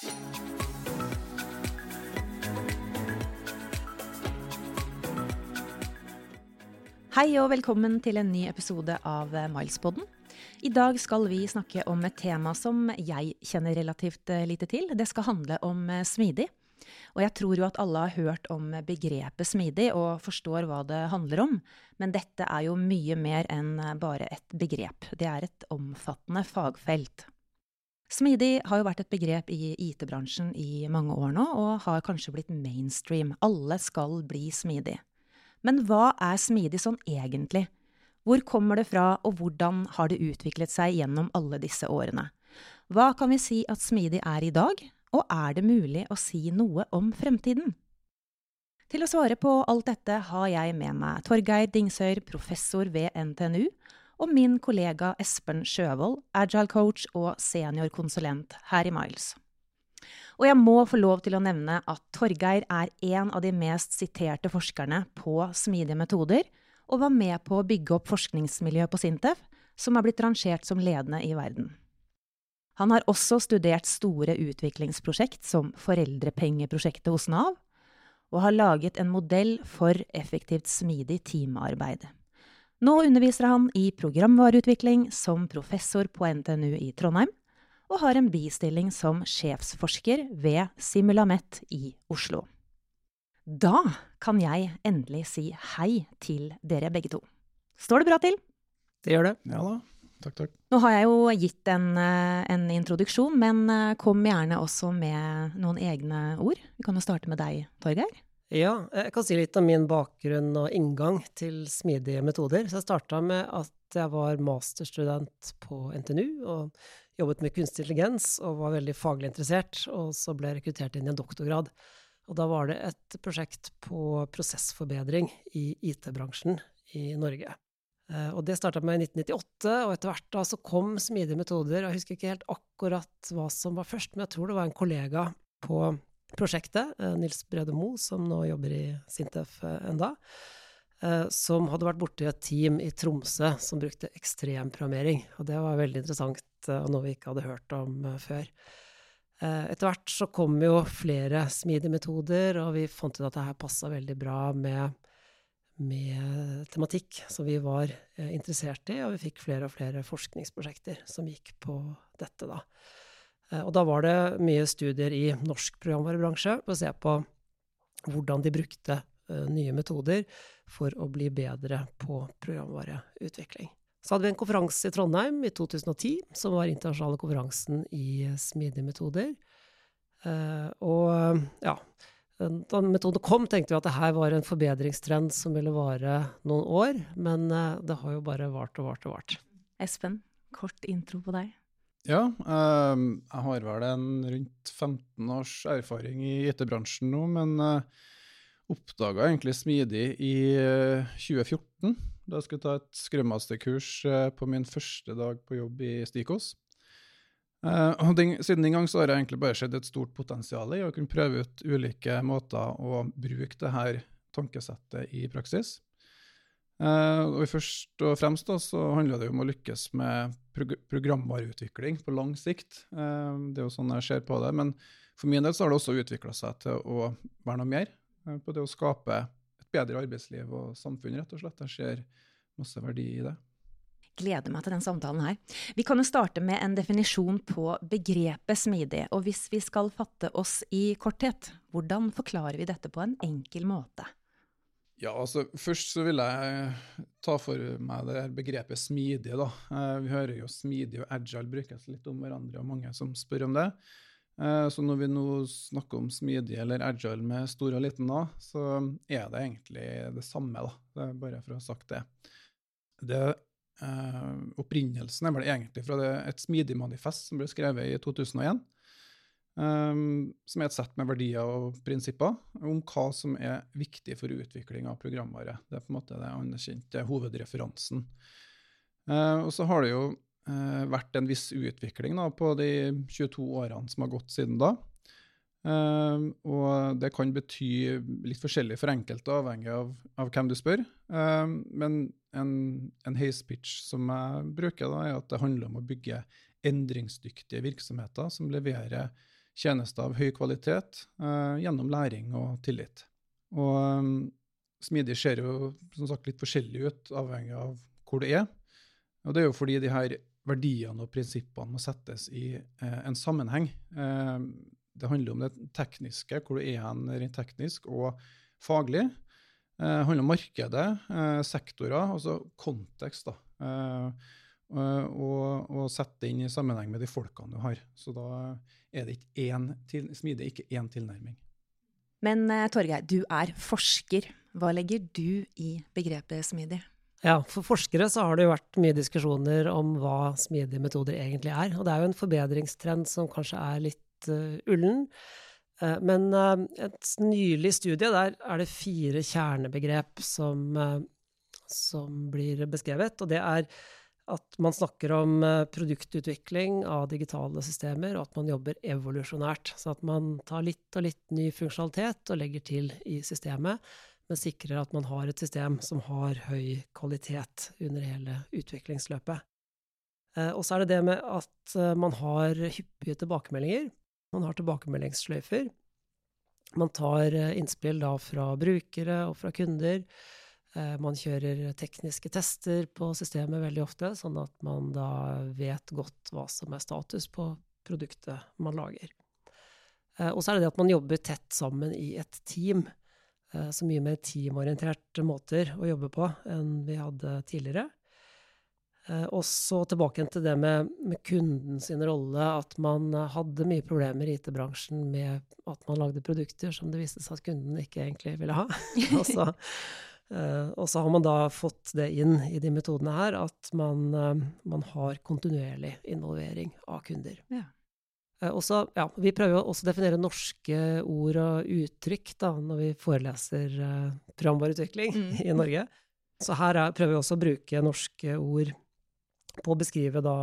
Hei og velkommen til en ny episode av Milespodden. I dag skal vi snakke om et tema som jeg kjenner relativt eh, lite til. Det skal handle om eh, smidig. Og jeg tror jo at alle har hørt om begrepet smidig og forstår hva det handler om. Men dette er jo mye mer enn bare et begrep. Det er et omfattende fagfelt. Smidig har jo vært et begrep i IT-bransjen i mange år nå, og har kanskje blitt mainstream. Alle skal bli smidig. Men hva er smidig sånn egentlig? Hvor kommer det fra, og hvordan har det utviklet seg gjennom alle disse årene? Hva kan vi si at smidig er i dag, og er det mulig å si noe om fremtiden? Til å svare på alt dette har jeg med meg Torgeir Dingsøyr, professor ved NTNU, og min kollega Espen Sjøvold, agile coach og seniorkonsulent her i Miles. Og jeg må få lov til å nevne at Torgeir er en av de mest siterte forskerne på smidige metoder, og var med på å bygge opp forskningsmiljøet på Sintef, som er blitt rangert som ledende i verden. Han har også studert store utviklingsprosjekt som foreldrepengeprosjektet hos Nav, og har laget en modell for effektivt smidig teamarbeid. Nå underviser han i programvareutvikling som professor på NTNU i Trondheim, og har en bistilling som sjefsforsker ved Simulamet i Oslo. Da kan jeg endelig si hei til dere begge to. Står det bra til? Det gjør det. Ja da. Takk, takk. Nå har jeg jo gitt en, eh, en, introduksjon, men eh, kom gjerne også med noen egne ord. Vi kan jo starte med deg, Torgeir. Ja, jeg kan si litt om min bakgrunn og inngang til smidige metoder. Så jeg starta med at jeg var masterstudent på NTNU og jobbet med kunstig intelligens og var veldig faglig interessert, og så ble jeg rekruttert inn i en doktorgrad. Og da var det et prosjekt på prosessforbedring i IT-bransjen i Norge. Eh, og det starta med i 1998, og etter hvert da så kom smidige metoder. Jeg husker ikke helt akkurat hva som var først, men jeg tror det var en kollega på prosjektet, eh, Nils Brede Moe, som nå jobber i Sintef eh, enda, som hadde vært borti et team i Tromsø som brukte ekstremprogrammering. Og det var veldig interessant og noe vi ikke hadde hørt om eh, før. Eh, etter hvert så kom jo flere smidige metoder, og vi fant ut at det her passa veldig bra med, med, tematikk som vi var eh, interessert i, og vi fikk flere og flere forskningsprosjekter som gikk på dette, da. Og da var det mye studier i norsk programvarebransje for å se på hvordan de brukte nye metoder for å bli bedre på programvareutvikling. Så hadde vi en konferanse i Trondheim i 2010, som var internasjonale konferansen i smidige metoder. Uh, og ja, da metoden kom, tenkte vi at det her var en forbedringstrend som ville vare noen år, men det har jo bare vart og vart og vart. Espen, kort intro på deg. Ja, um, jeg har vel en rundt 15 års erfaring i IT-bransjen nå, men uh, oppdaga egentlig smidig i 2014 da jeg skulle ta et skrømmasterkurs eh, på min første dag på jobb i Stikos. Uh, og den, siden den gang så har jeg egentlig bare sett et stort potensial i å kunne prøve ut ulike måter å bruke det her tankesettet i praksis. Uh, og Først og fremst da, så handler det om å lykkes med prog programvareutvikling på lang sikt. Uh, det er jo sånn jeg ser på det. Men for min del så har det også utvikla seg til å være noe mer. på det å skape et bedre arbeidsliv og samfunn, rett og slett. Jeg ser masse verdi i det. Gleder meg til den samtalen her. Vi kan jo starte med en definisjon på begrepet smidig. Og hvis vi skal fatte oss i korthet, hvordan forklarer vi dette på en enkel måte? Ja, altså Først så vil jeg ta for meg det begrepet smidig. da. Eh, vi hører jo smidig og agile brukes litt om hverandre, og mange som spør om det. Eh, så når vi nå snakker om smidig eller agile med stor og liten da, så er det egentlig det samme, da. Det er bare for å ha sagt det. det eh, opprinnelsen er vel egentlig fra det, et smidig manifest som ble skrevet i 2001. Um, som er et sett med verdier og prinsipper om hva som er viktig for utvikling av programvare. Det er på en måte det anerkjente hovedreferansen. Uh, og så har det jo uh, vært en viss utvikling da, på de 22 årene som har gått siden da. Uh, og det kan bety litt forskjellig for enkelte, avhengig av, av hvem du spør. Men en, en pitch som jeg bruker, da, er at det handler om å bygge endringsdyktige virksomheter som leverer tjenester av høy kvalitet uh, gjennom læring og tillit. Og um, Smidig ser jo som sagt litt forskjellig ut, avhengig av hvor det er. Og det er jo fordi de her verdiene og prinsippene må settes i uh, en sammenheng. Uh, det handler om det tekniske, hvor du er hen rent teknisk og faglig. Det handler om markedet, sektorer, altså kontekst. da. Og, og sette det inn i sammenheng med de folkene du har. Så da er det ikke én til, smidig ikke én tilnærming. Men eh, Torgeir, du er forsker. Hva legger du i begrepet smidig? Ja, For forskere så har det jo vært mye diskusjoner om hva smidige metoder egentlig er. Og det er jo en forbedringstrend som kanskje er litt uh, ullen. Uh, men uh, et nylig studie, der er det fire kjernebegrep som, som blir beskrevet. Og det er at man snakker om eh, produktutvikling av digitale systemer, og at man jobber evolusjonært. Så at man tar litt og litt ny funksjonalitet og legger til i systemet, men sikrer at man har et system som har høy kvalitet under hele utviklingsløpet. Eh, og så er det det med at eh, man har hyppige tilbakemeldinger. Man har tilbakemeldingssløyfer. Man tar innspill da fra brukere og fra kunder. Eh, man kjører tekniske tester på systemet veldig ofte, sånn at man da vet godt hva som er status på produktet man lager. Eh, og så er det det at man jobber tett sammen i et team. Eh, så mye mer teamorienterte måter å jobbe på enn vi hadde tidligere. Og så tilbake til det med, med kunden sin rolle, at man hadde mye problemer i IT-bransjen med at man lagde produkter som det viste seg at kunden ikke egentlig ville ha. altså, Uh, og så har man da fått det inn i de metodene her, at man, uh, man har kontinuerlig involvering av kunder. Ja. Uh, også, ja, vi prøver jo også å definere norske ord og uttrykk da, når vi foreleser programvareutvikling mm. i Norge. Så her er, prøver vi også å bruke norske ord på å beskrive da,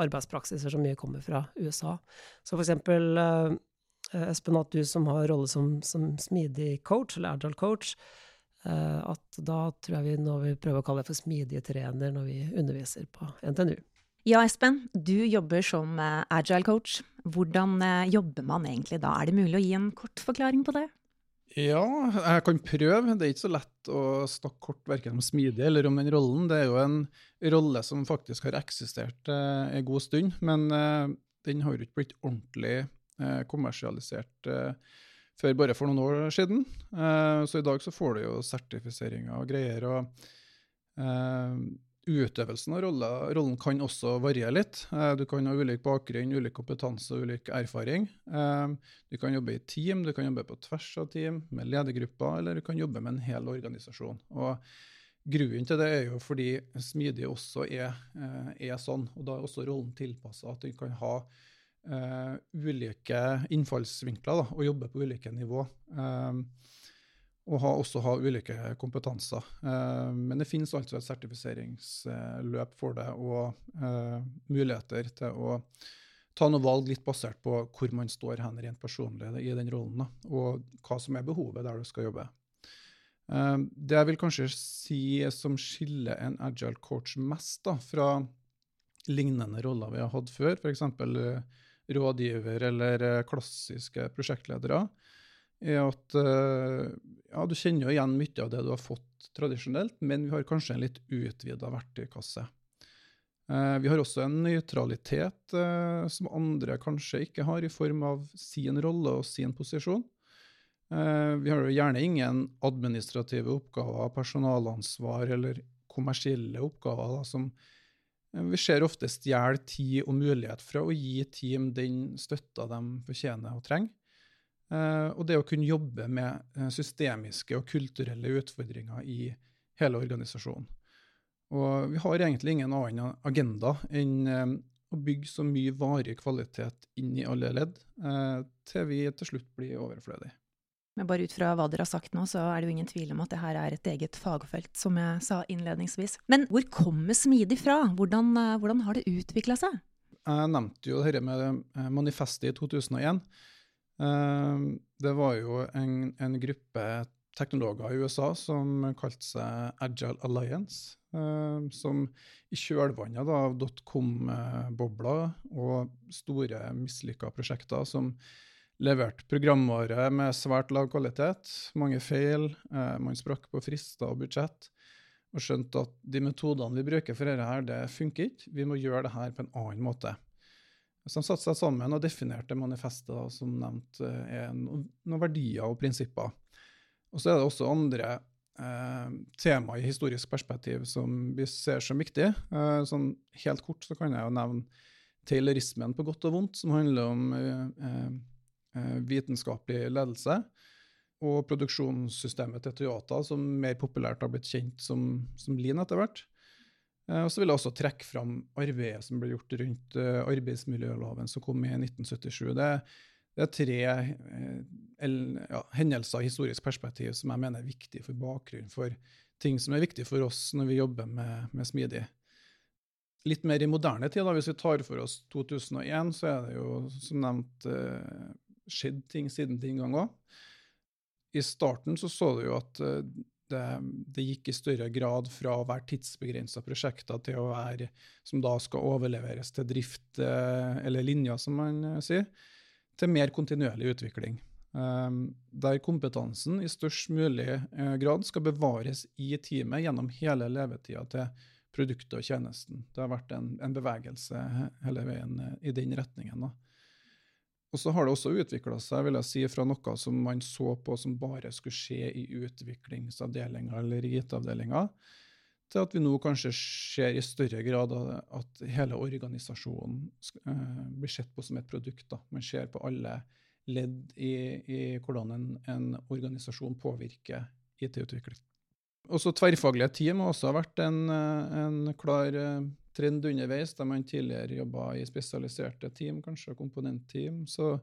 arbeidspraksiser som mye kommer fra USA. Så for eksempel Espen, at du som har rolle som, som smidig coach, eller agile coach, Eh, at da tror jeg vi nå vil prøve å kalle det for smidige trener når vi underviser på NTNU. Ja, Espen, du jobber som eh, agile coach. Hvordan eh, jobber man egentlig da? Er det mulig å gi en kort forklaring på det? Ja, jeg kan prøve. Det er ikke så lett å snakke kort verken om smidig eller om den rollen. Det er jo en rolle som faktisk har eksistert eh, en god stund, men eh, den har jo ikke blitt ordentlig eh, kommersialisert før bare for noen år siden. Uh, så i dag så får du jo sertifiseringer og greier. og uh, Utøvelsen av rollen, rollen kan også variere litt. Uh, du kan ha ulik bakgrunn, ulik kompetanse og ulik erfaring. Du kan jobbe i team, du kan jobbe på tvers av team, med ledergrupper, eller du kan jobbe med en hel organisasjon. Og Grunnen til det er jo fordi smidig også er, er sånn, og da er også rollen tilpassa at du kan ha uh, ulike innfallsvinkler da, og jobbe på ulike nivå. Um, og ha, også ha ulike kompetanser. Uh, men det finnes altså et sertifiseringsløp for det, og uh, muligheter til å ta noe valg litt basert på hvor man står hen rent personlig i den rollen, da, og hva som er behovet der du skal jobbe. Det jeg vil kanskje si som skiller en agile coach mest da, fra lignende roller vi har hatt før, f.eks. Rådgiver eller eh, klassiske prosjektledere, er at eh, ja, du kjenner jo igjen mye av det du har fått tradisjonelt, men vi har kanskje en litt utvida verktøykasse. Eh, vi har også en nøytralitet som andre kanskje ikke har, i form av sin rolle og sin posisjon. Vi har jo gjerne ingen administrative oppgaver, personalansvar eller kommersielle oppgaver da, som vi ser ofte stjele tid og mulighet fra å gi team den støtta de fortjener og trenger. Eh, og det å kunne jobbe med eh, systemiske og kulturelle utfordringer i hele organisasjonen. Og vi har egentlig ingen annen agenda enn å bygge så mye varig kvalitet inn i alle ledd, til vi til slutt blir overflødige. Men bare ut fra hva dere har sagt nå, så er det jo ingen tvil om at det her er et eget fagfelt, som jeg sa innledningsvis. Men hvor kommer smidig fra? Hvordan, eh, hvordan har det utvikla seg? Jeg nevnte jo dette med eh, manifestet i 2001. Eh, det var jo en, en gruppe teknologer i USA som kalte seg Agile Alliance, som i kjølvannet av dotcom-bobla og store mislykka prosjekter som leverte programvare med svært lav kvalitet, mange feil, eh, man sprakk på frister og budsjett, og skjønte at de metodene vi bruker for dette, her, det funker ikke, vi må gjøre det her på en annen måte. Så de satte seg sammen og definerte manifestet da, som nevnt er er noen verdier og prinsipper. Og så er det også andre eh, tema i historisk perspektiv som vi ser som viktige. Eh, sånn helt kort så kan jeg jo nevne taylorismen på godt og vondt, som handler om eh, eh, vitenskapelig ledelse. Og produksjonssystemet til Toyota, som mer populært har blitt kjent som, som Lean etter hvert. Eh, og så vil jeg også trekke fram arbeidet som ble gjort rundt eh, arbeidsmiljøloven som kom i 1977. Det, det er tre eh, ja, hendelser i historisk perspektiv som jeg mener er viktige for bakgrunnen for ting som er viktig for oss når vi jobber med, med smidig. Litt mer i moderne tid, da, hvis vi tar for oss 2001, så er det jo som nevnt eh, skjedd ting siden den gang òg. I starten så, så du jo at eh, det, det, gikk i større grad fra å være tidsbegrensa prosjekter til å være som da skal overleveres til drift, eh, eller linjer, som man sier til mer kontinuerlig utvikling. Um, der kompetansen i størst mulig grad skal bevares i teamet gjennom hele levetida til produktet og tjenesten. Det har vært en, en bevegelse hele veien i den retningen. Da. Og så har det også utvikla seg vil jeg si, fra noe som man så på som bare skulle skje i utviklingsavdelinga eller i IT-avdelinga, til at vi nå kanskje ser i større grad at hele organisasjonen uh, blir sett på som et produkt. Da. Man ser på alle ledd i, i hvordan en, en, organisasjon påvirker IT-utvikling. Også tverrfaglige team har også vært en, en klar uh, trend underveis, der man tidligere jobba i spesialiserte team, kanskje komponentteam. så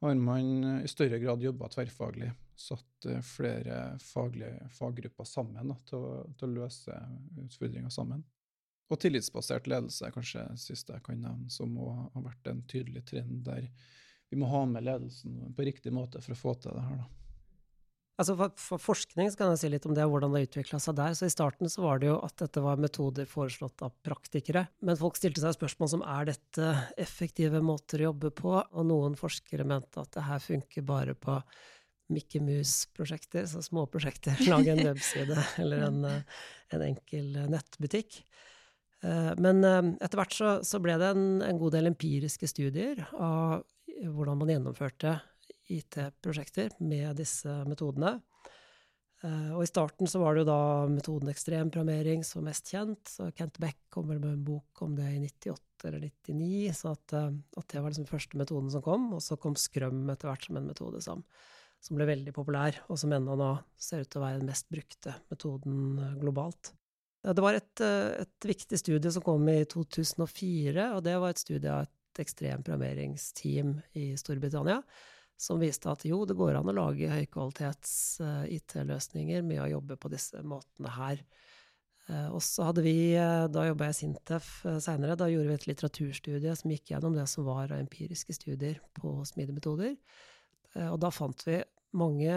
har man i større grad jobba tverrfaglig satt eh, flere faglige faggrupper sammen da, til, å, til, å, løse utfordringer sammen. Og tillitsbasert ledelse er kanskje det siste jeg kan nevne, som må ha vært en tydelig trend der vi må ha med ledelsen på riktig måte for å få til det her. da. Altså for, for, forskning så kan jeg si litt om det, hvordan det utvikla seg der. Så I starten så var det jo at dette var metoder foreslått av praktikere. Men folk stilte seg spørsmål som er dette effektive måter å jobbe på? Og noen forskere mente at det her funker bare på Mickey Mouse-prosjekter, så små prosjekter. Lage en webside eller en, eh, en, enkel eh, nettbutikk. Eh, men etter hvert så, så ble det en, en, god del empiriske studier av hvordan man gjennomførte IT-prosjekter med disse metodene. Og i starten så var det jo da metoden ekstremprogrammering som mest kjent. så Kent Beck kom med en bok om det i 98 eller 99, så at, at det var liksom første metoden som kom. Og så kom Scrum etter hvert som en metode som, som ble veldig populær, og som ennå nå ser ut til å være den mest brukte metoden eh, globalt. Det var et, eh, et, viktig studie som kom i 2004, og det var et studie av et ekstrem programmeringsteam i Storbritannia som viste at jo, det går an å lage høykvalitets eh, IT-løsninger med å jobbe på disse måtene her. Uh, og så hadde vi, uh, da jobba jeg i Sintef uh, seinere, da gjorde vi et litteraturstudie som gikk gjennom det som var empiriske studier på smidemetoder. og da fant vi mange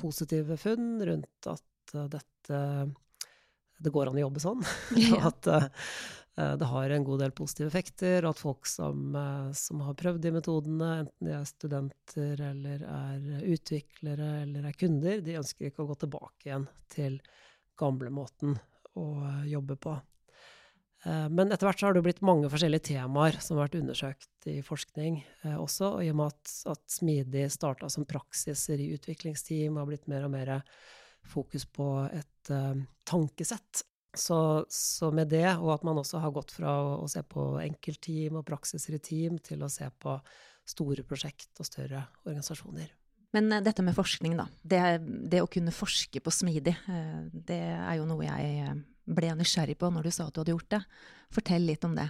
positive funn rundt at dette det går an å jobbe sånn. Ja. at det har en god del positive effekter, og at folk som, uh, som, har prøvd de metodene, enten de er studenter eller er utviklere eller er kunder, de ønsker ikke å gå tilbake igjen til gamlemåten å jobbe på. Eh, men etter hvert så har det blitt mange forskjellige temaer som har vært undersøkt i forskning eh, også. Og i og med at, at Smidig starta som praksiser i utviklingsteam, har blitt mer og mer fokus på et tankesett. Så, så, med det, og at man også har gått fra å, å, se på enkeltteam og praksiser i team, til å se på store prosjekt og større organisasjoner. Men dette med forskning, da. Det, det å kunne forske på smidig, det er jo noe jeg ble nysgjerrig på når du sa at du hadde gjort det. Fortell litt om det.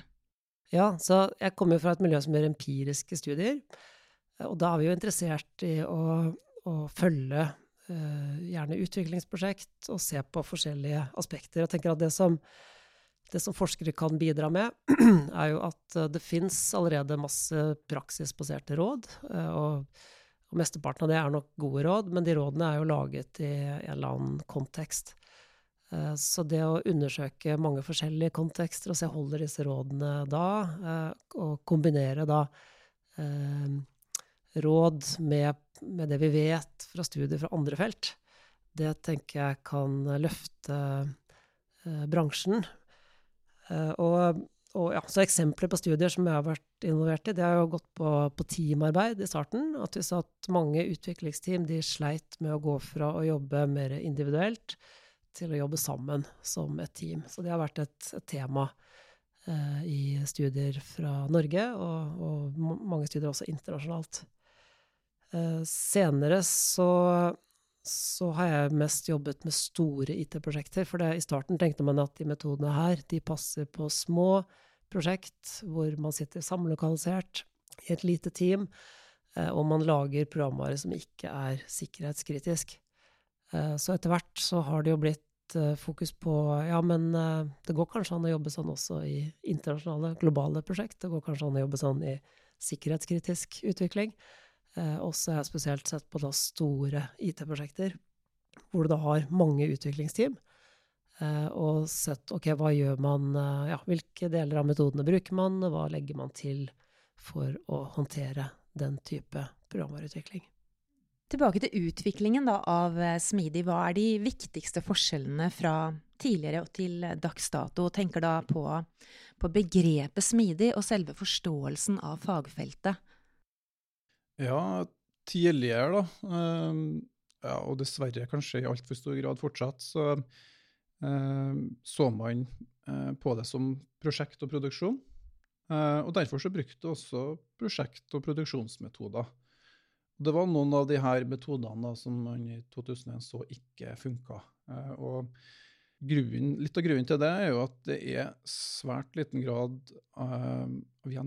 Ja, så jeg kommer jo fra et miljø som gjør empiriske studier. Og da er vi jo interessert i å, å følge gjerne utviklingsprosjekt og se på forskjellige aspekter. Jeg tenker at det som, det som forskere kan bidra med, er jo at det fins allerede masse praksisbaserte råd. Uh, og, og mesteparten av det er nok gode råd, men de rådene er jo laget i en eller annen kontekst. Eh, så det å undersøke mange forskjellige kontekster og se holder disse rådene da, eh, og kombinere da eh, råd med, med, det vi vet fra studier fra andre felt, det tenker jeg kan løfte bransjen. Og, og ja, så eksempler på studier som jeg har vært involvert i, det har jo gått på, på teamarbeid i starten. At vi så at mange utviklingsteam de sleit med å gå fra å jobbe mer individuelt til å jobbe sammen som et team. Så det har vært et, et tema eh, i studier fra Norge, og, og, mange studier også internasjonalt. Eh, senere så, så, har jeg mest jobbet med store IT-prosjekter. For det, i starten tenkte man at de metodene her de passer på små prosjekt hvor man sitter samlokalisert i et lite team, eh, og man lager programvare som ikke er sikkerhetskritisk. Eh, så etter hvert så har det jo blitt fokus på Ja, men det går kanskje an å jobbe sånn også i internasjonale, globale prosjekt. Det går kanskje an å jobbe sånn i sikkerhetskritisk utvikling. Eh, også har jeg spesielt sett på store IT-prosjekter, hvor du da har mange utviklingsteam. Eh, og sett ok, hva gjør man, eh, ja, hvilke deler av metodene bruker man, og hva legger man til for å håndtere den type programvareutvikling. Tilbake til utviklingen da, av Smidig. Hva er de viktigste forskjellene fra tidligere og til dags dato? Tenker da på, på begrepet smidig og selve forståelsen av fagfeltet. Ja, tidligere, da, ehm, ja, og dessverre kanskje i altfor stor grad fortsatt, så ehm, så man eh, på det som prosjekt og produksjon. Eh, og derfor så brukte også prosjekt- og produksjonsmetoder. Det var noen av de her metodene da, som man i 2001 så ikke funka. Eh, og grunnen, litt av grunnen til det er jo at det er svært liten grad uh, av gjenbrukbarhet,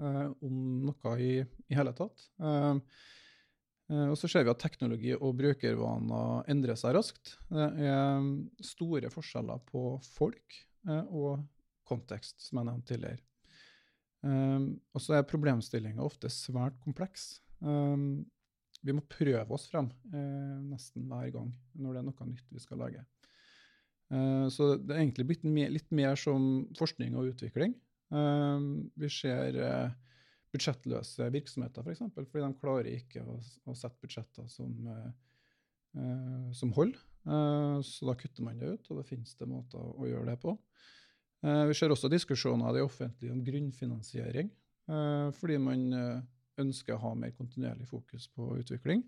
uh, om noe i, i hele tatt. Uh, og så ser vi at teknologi og brukervaner endrer seg raskt. Det er store forskjeller på folk og kontekst, som jeg nevnte tidligere. og så er problemstillinga ofte svært kompleks. Vi må prøve oss frem nesten hver gang når det er noe nytt vi skal lage. Så det er egentlig blitt litt mer som forskning og utvikling. Uh, vi ser eh, budsjettløse virksomheter, f.eks., for eksempel, fordi de klarer ikke å, sette budsjetter som, som holder. så da kutter man det ut, og da finnes det måter å gjøre det på. vi ser også diskusjoner i det offentlige om grunnfinansiering, fordi man ønsker å ha mer kontinuerlig fokus på utvikling.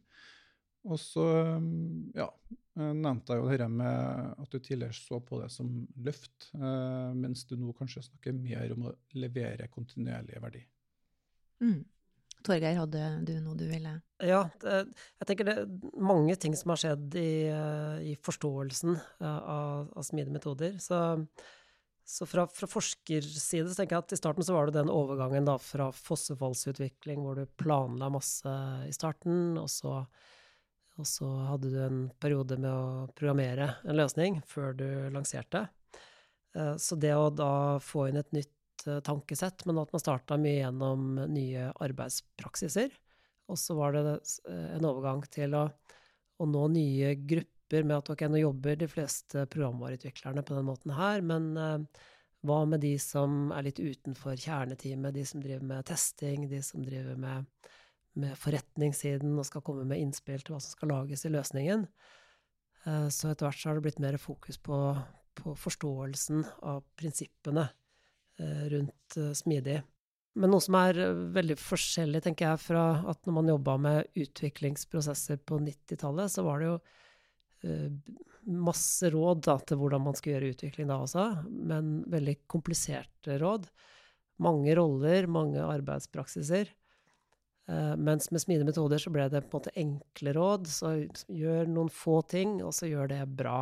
Og så um, ja, nevnte jeg jo dette med at du tidligere så på det som løft, eh, mens du nå kanskje snakker mer om å levere kontinuerlig verdi. Mm. Torgeir, hadde du noe du ville Ja, jeg tenker det er mange ting som har skjedd i, eh, i forståelsen eh, av, av smidige metoder. Så så fra, fra forskerside så tenker jeg at i starten så var det den overgangen da fra fossefallsutvikling hvor du planla masse i starten, og så, og så, hadde du en periode med å programmere en løsning før du lanserte. Eh, så det å da få inn et nytt eh, tankesett, men at man starta mye gjennom nye arbeidspraksiser, og så var det eh, en overgang til å, å nå nye grupper med at ok, nå jobber de fleste programvareutviklerne på den måten her, men hva med de som er litt utenfor kjerneteamet, de som driver med testing, de som driver med, med forretningssiden og skal komme med innspill til hva som skal lages i løsningen? Uh, så etter hvert så har det blitt mer fokus på, på forståelsen av prinsippene uh, rundt smidig. Men noe som er veldig forskjellig, tenker jeg, fra at når man jobba med utviklingsprosesser på 90-tallet, så var det jo Eh, masse råd da, til hvordan man skulle gjøre utvikling da også, men veldig kompliserte råd. Mange roller, mange arbeidspraksiser. Uh, mens med smidige metoder så ble det på en måte enkle råd. Så gjør noen få ting, og så gjør det bra.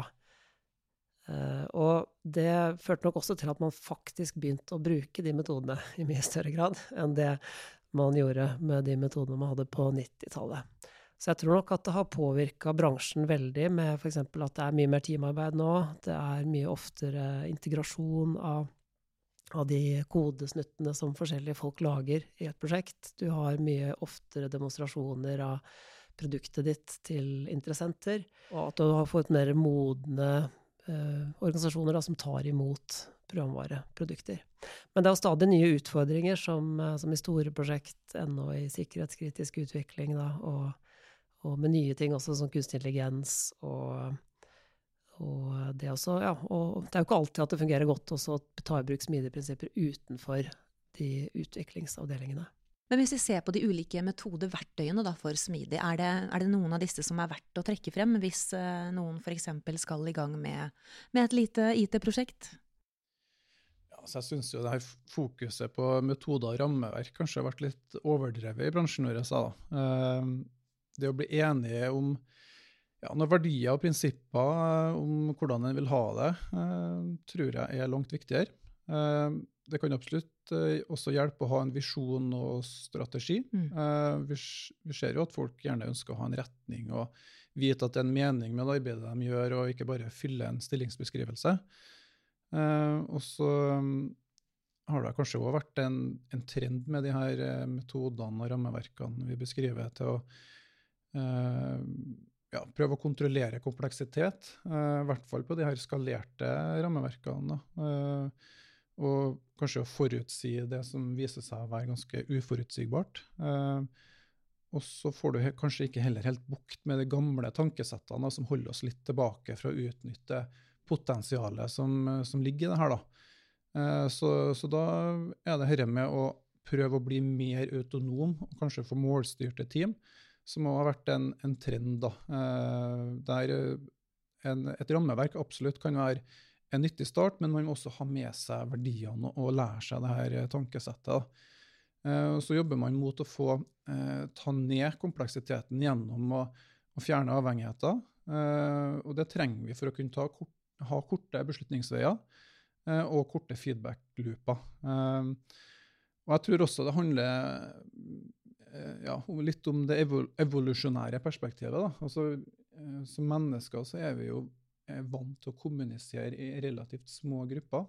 Uh, og det førte nok også til at man faktisk begynte å bruke de metodene i mye større grad enn det man gjorde med de metodene man hadde på 90-tallet. Så jeg tror nok at det har påvirka bransjen veldig, med f.eks. at det er mye mer teamarbeid nå. Det er mye oftere integrasjon av, av de kodesnuttene som forskjellige folk lager i et prosjekt. Du har mye oftere demonstrasjoner av produktet ditt til interessenter. Og at du har fått mer modne eh, organisasjoner da, som tar imot programvareprodukter. Men det er jo stadig nye utfordringer, som, eh, som i store prosjekt, ennå i sikkerhetskritisk utvikling, da, og, og, med nye ting også, som kunstig intelligens og, og det også, ja, og det er jo ikke alltid at det fungerer godt også å ta i bruk smidige prinsipper utenfor de utviklingsavdelingene. Men hvis vi ser på de ulike metodeverktøyene da, for smidig, er det, er det, noen av disse som er verdt å trekke frem hvis uh, noen f.eks. skal i gang med, med et lite IT-prosjekt? Ja, jeg syns jo det her fokuset på metoder og rammeverk kanskje har vært litt overdrevet i bransjen vår. Uh, det å bli enige om ja, når verdier og prinsipper uh, om hvordan en vil ha det, tror jeg er langt viktigere. det kan absolutt også hjelpe å ha en visjon og strategi. Mm. Vi, vi, ser jo at folk gjerne ønsker å ha en retning og vite at det er en mening med det arbeidet de gjør, og ikke bare fylle en stillingsbeskrivelse. Og så um, har det kanskje òg vært en, en, trend med de her metodene og rammeverkene vi beskriver, til å ja, prøve å kontrollere kompleksitet, i hvert fall på de her skalerte rammeverkene. Uh, og kanskje å forutsi det som viser seg å være ganske uforutsigbart. Uh, og så får du kanskje ikke heller helt bukt med de gamle tankesettene som holder oss litt tilbake fra å utnytte potensialet som, som ligger i det her. Da. Så, så, da er det dette med å prøve å bli mer autonom og kanskje få målstyrte team, som har vært en, en trend. eh, Der en, et rammeverk absolutt kan være en nyttig start, men man må også ha med seg verdiene og, lære seg det her tankesettet. Uh, så jobber man mot å få ta ned kompleksiteten gjennom å, å fjerne avhengigheter. Og det trenger vi for å kunne kort, ha korte beslutningsveier og korte feedback-looper. og jeg tror også det handler ja, litt om det evolusjonære perspektivet. Da. Altså, som mennesker så er vi jo vant til å kommunisere i relativt små grupper.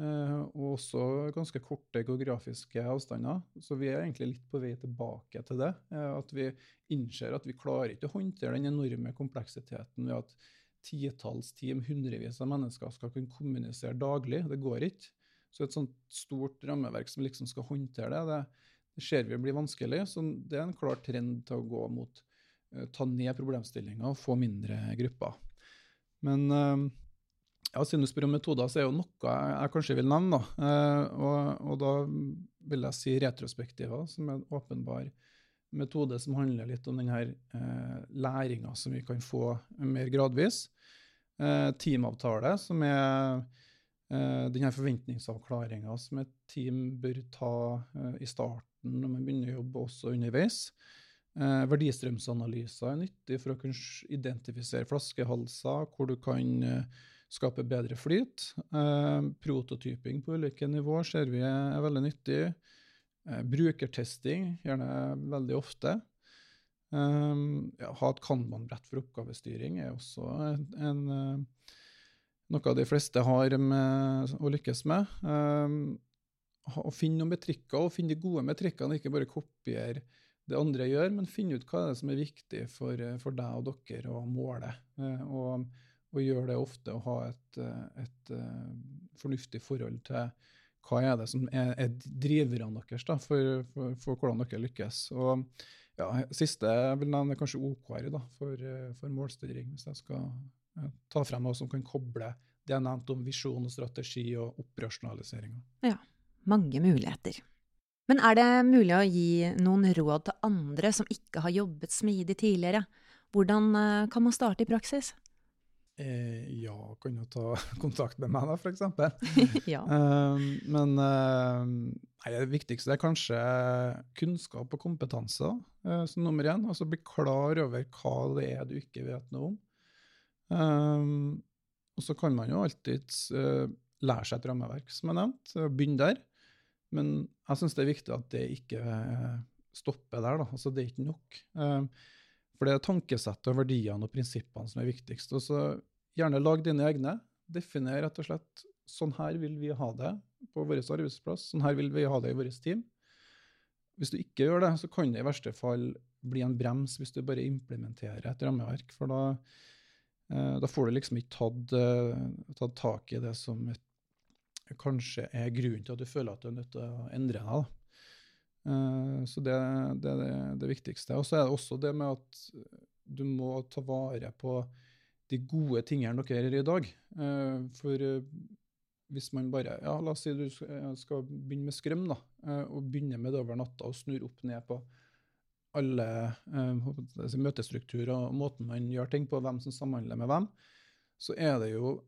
Uh, og også ganske korte geografiske avstander. Så vi er egentlig litt på vei tilbake til det. At vi innser at vi klarer ikke å håndtere den enorme kompleksiteten ved at titalls team, hundrevis av mennesker skal kunne kommunisere daglig. Det går ikke. Så et sånt stort rammeverk som liksom skal håndtere det, det ser vi blir vanskelig. Så det er en klar trend til å gå mot uh, ta ned problemstillinga og få mindre grupper. Men eh, ja, siden du spør om metoder, så er jo noe jeg, kanskje vil nevne. Da. Eh, og, og, da vil jeg si retrospektiva, som er en åpenbar metode som handler litt om denne eh, læringa som vi kan få mer gradvis. Teamavtale, som er denne forventningsavklaringa som et team bør ta eh, i starten når man begynner å jobbe, også underveis. Eh, verdistrømsanalyser er nyttig for å kunne identifisere flaskehalser, hvor du kan eh, skape bedre flyt. Eh, prototyping på ulike nivåer ser vi er veldig nyttig. Eh, brukertesting, gjerne veldig ofte. Eh, ja, ha et kanban-brett for oppgavestyring er også en, en, eh, noe de fleste har med, å lykkes med. å finne noen metrikker, og finne de gode metrikkene, ikke bare kopiere det andre gjør, men finne ut hva er det som er viktig for, eh, for deg og dere å måle. Uh, og, og gjøre det ofte og ha et, et, et, fornuftig forhold til hva er det som er, er driverne deres da, for, for, for, hvordan dere lykkes. Og ja, Siste jeg vil nevne kanskje OKR da, for, for målstyring, hvis jeg skal ta frem noe som kan koble det jeg nevnte om visjon og strategi og operasjonalisering. Ja, mange muligheter. Men er det mulig å gi noen råd til andre som ikke har jobbet smidig tidligere? Hvordan eh, kan man starte i praksis? Eh, ja, kan jo ta kontakt med meg, da, f.eks. ja. Eh, men eh, nei, det viktigste er kanskje kunnskap og kompetanse uh, som nummer én. Altså bli klar over hva det er du ikke vet noe om. Og så kan man jo alltids lære seg et rammeverk, som jeg nevnte. Begynne der. Men jeg syns det er viktig at det ikke eh, stopper der. Da. Altså, det er ikke nok. Um, for det er tankesettet og verdiene og prinsippene som er viktigst. Og så gjerne lag dine egne. Definer rett og slett sånn her vil vi ha det på vår arbeidsplass. Sånn her vil vi ha det i vårt team. Hvis du ikke gjør det, så kan det i verste fall bli en brems hvis du bare implementerer et rammeverk. For da Da får du liksom ikke tatt, tatt tak i det som kanskje er grunnen til at du føler at du er nødt til å endre deg. Så det, det er det, viktigste. Og så er det også det med at du må ta vare på de gode tingene dere gjør i dag. Eh, for eh, hvis man bare ja, La oss si du skal begynne med skrøm, da, eh, og begynne med det over natta og snur opp ned på alle eh, møtestrukturer og måten man gjør ting på, hvem som samhandler med hvem, så er det jo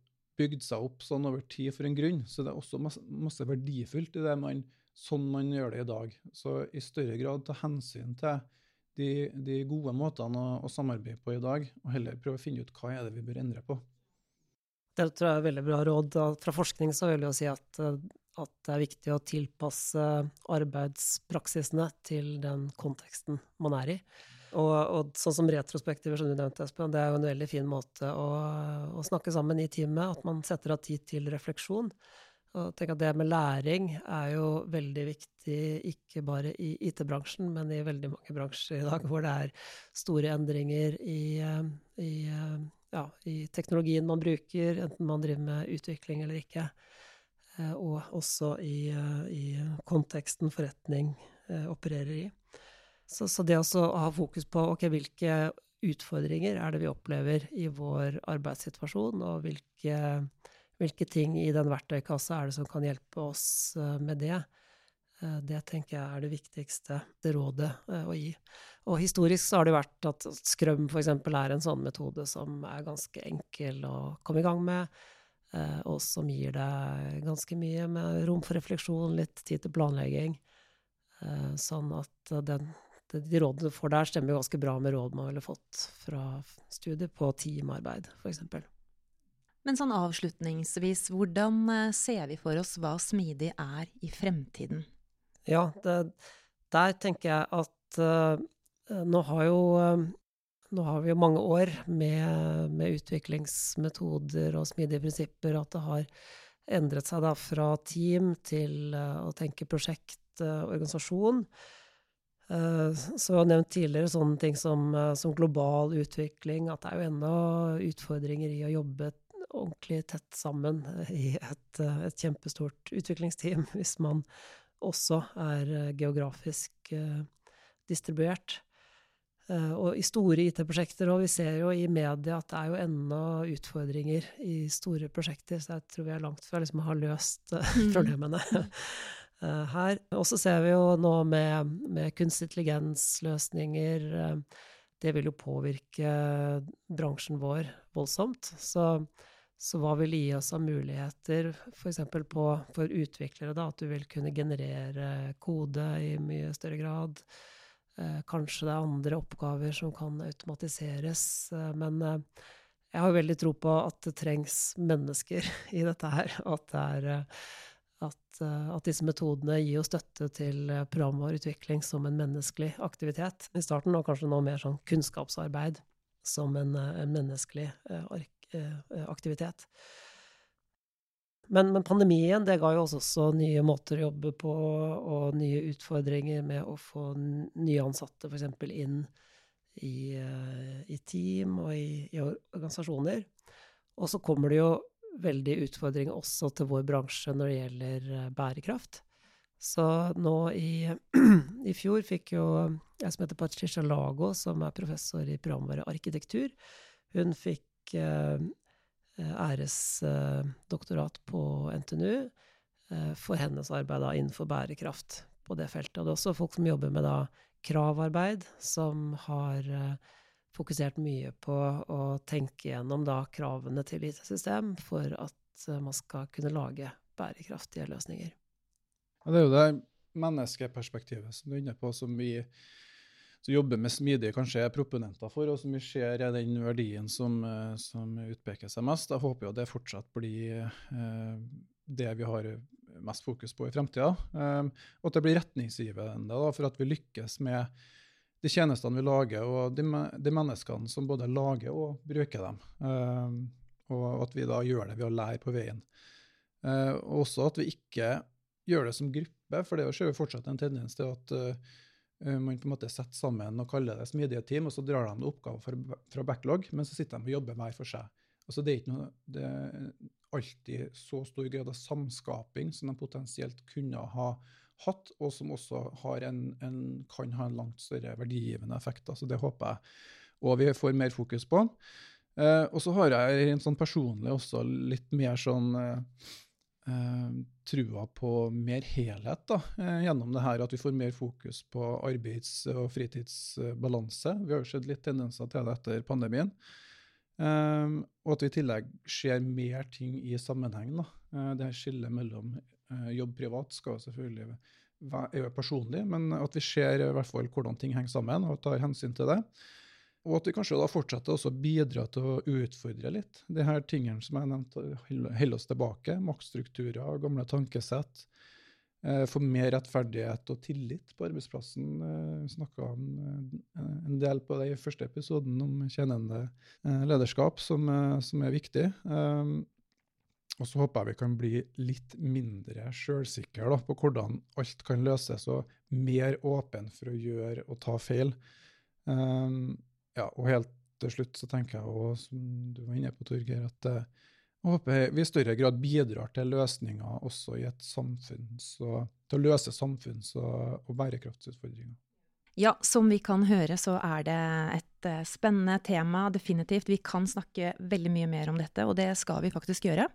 bygd seg opp sånn over tid for en grunn. Så det er også masse, masse verdifullt i det man, sånn man gjør det i dag. Så i større grad ta hensyn til de, de gode måtene å, å, samarbeide på i dag, og heller prøve å finne ut hva er det vi bør endre på. Det tror jeg er veldig bra råd. Fra forskning så vil jeg si at, at det er viktig å tilpasse arbeidspraksisene til den konteksten man er i. Og, og sånn som retrospektiver, som du nevnte, Espen, det er jo en veldig fin måte å, å snakke sammen i teamet. At man setter av tid til refleksjon. Og tenk at det med læring er jo veldig viktig, ikke bare i IT-bransjen, men i veldig mange bransjer i dag hvor det er store endringer i, eh, i, eh, ja, i teknologien man bruker, enten man driver med utvikling eller ikke. Eh, og også i, i konteksten forretning opererer i. Så, så det å ha fokus på okay, hvilke utfordringer er det vi opplever i vår arbeidssituasjon, og hvilke hvilke ting i den verktøykassa er det som kan hjelpe oss eh, med det? Eh, det tenker jeg er det viktigste det rådet eh, å gi. Og historisk så har det vært at Scrum f.eks. er en sånn metode som er ganske enkel å komme i gang med, og som gir deg ganske mye med rom for refleksjon, litt tid til planlegging. Sånn at den, de rådene du får der, stemmer ganske bra med råd man ville fått fra studiet på teamarbeid, f.eks. Men sånn avslutningsvis, hvordan eh, ser vi for oss hva smidig er i fremtiden? Ja, det, der tenker jeg at uh, nå har jo uh, nå har vi jo mange år med, med, utviklingsmetoder og smidige prinsipper, at det har endret seg da fra team til uh, å tenke prosjekt, organisasjon. Så jeg har nevnt tidligere sånne ting som, som, global utvikling, at det er jo ennå utfordringer i å jobbe ordentlig tett sammen i et, eh, et, kjempestort utviklingsteam, hvis man også er eh, geografisk distribuert. Uh, og i store IT-prosjekter, og vi ser jo i media at det er jo ennå utfordringer i store prosjekter, så jeg tror vi er langt fra liksom å ha løst uh, problemene her. Og så ser vi jo nå med, med kunstig intelligens-løsninger Det vil jo påvirke bransjen vår voldsomt. Så så hva vil gi oss av muligheter f.eks. for utviklere, da, at du vil kunne generere kode i mye større grad? Eh, kanskje det er andre oppgaver som kan automatiseres. Eh, men eh, jeg har veldig tro på at det trengs mennesker i dette her. At, det er, at, at disse metodene gir jo støtte til programvareutvikling som en menneskelig aktivitet i starten, og kanskje nå mer sånn kunnskapsarbeid som en, en menneskelig aktivitet. Men, men, pandemien det ga jo også, også nye måter å jobbe på, og nye utfordringer med å få nye ansatte f.eks. inn i, eh, i, team og i, i, organisasjoner. Og så kommer det jo veldig utfordringer også til vår bransje når det gjelder eh, bærekraft. Så nå i, i fjor fikk jo jeg som heter Patricia Lago, som er professor i programvarearkitektur, hun fikk Eh, æresdoktorat på NTNU eh, for hennes arbeid da, innenfor bærekraft på det feltet. Og det er også folk som jobber med da, kravarbeid, som har eh, fokusert mye på å tenke gjennom da, kravene til IT-system for at man skal kunne lage bærekraftige løsninger. Ja, det er jo det menneskeperspektivet som du er inne på, som vi som jobber med smidige kanskje er proponenter for, og som vi ser er den verdien som, eh, som utpeker seg mest. Jeg håper jo det fortsatt blir eh, det vi har mest fokus på i fremtida. Eh, og at det blir retningsgivende da, for at vi lykkes med de tjenestene vi lager, og de, de menneskene som både lager og bruker dem. Eh, og at vi da gjør det ved å lære på veien. Eh, også at vi ikke gjør det som gruppe, for det ser jo fortsatt en tendens til at uh, man på en måte setter sammen og kaller det smidige team, og så drar de oppgaver fra, fra backlog, men så sitter de og jobber hver for seg. Altså det er ikke noe, det er alltid så stor grad av samskaping som de potensielt kunne ha hatt, og som også en, en, kan ha en langt større verdigivende effekt. Altså det håper jeg og vi får mer fokus på. Eh, og så har jeg en sånn personlig også litt mer sånn uh, trua på mer helhet da, gjennom det her, at vi får mer fokus på arbeids- og fritidsbalanse. Vi har jo sett litt tendenser til det etter pandemien. Um, og at vi i tillegg ser mer ting i sammenheng. Da. Det her skillet mellom jobb privat skal selvfølgelig være, er personlig, men at vi ser i hvert fall hvordan ting henger sammen, og tar hensyn til det. Og at vi kanskje da fortsetter også å bidra til å utfordre litt de her tingene som jeg nevnte, holder oss tilbake. Maktstrukturer, gamle tankesett. Eh, få mer rettferdighet og tillit på arbeidsplassen. Eh, vi snakka eh, en del på det i første episoden om tjenende lederskap, som, som er viktig. Og så håper jeg vi kan bli litt mindre sjølsikre på hvordan alt kan løses, og mer åpen for å gjøre og ta feil. Ja, og helt til slutt så tenker jeg òg, som du var inne på, Torgeir, at jeg håper vi i større grad bidrar til løsninger også i et samfunn, så, til å løse samfunns- og, og bærekraftsutfordringer. Ja, som vi kan høre så er det et uh, spennende tema, definitivt. Vi kan snakke veldig mye mer om dette, og det skal vi faktisk gjøre.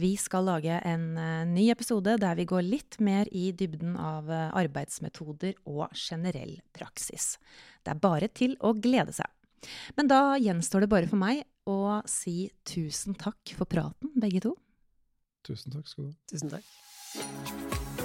Vi skal lage en uh, ny episode der vi går litt mer i dybden av uh, arbeidsmetoder og generell praksis. Det er bare til å glede seg. Men da gjenstår det bare for meg å si tusen takk for praten, begge to. Tusen takk skal du ha. Tusen takk.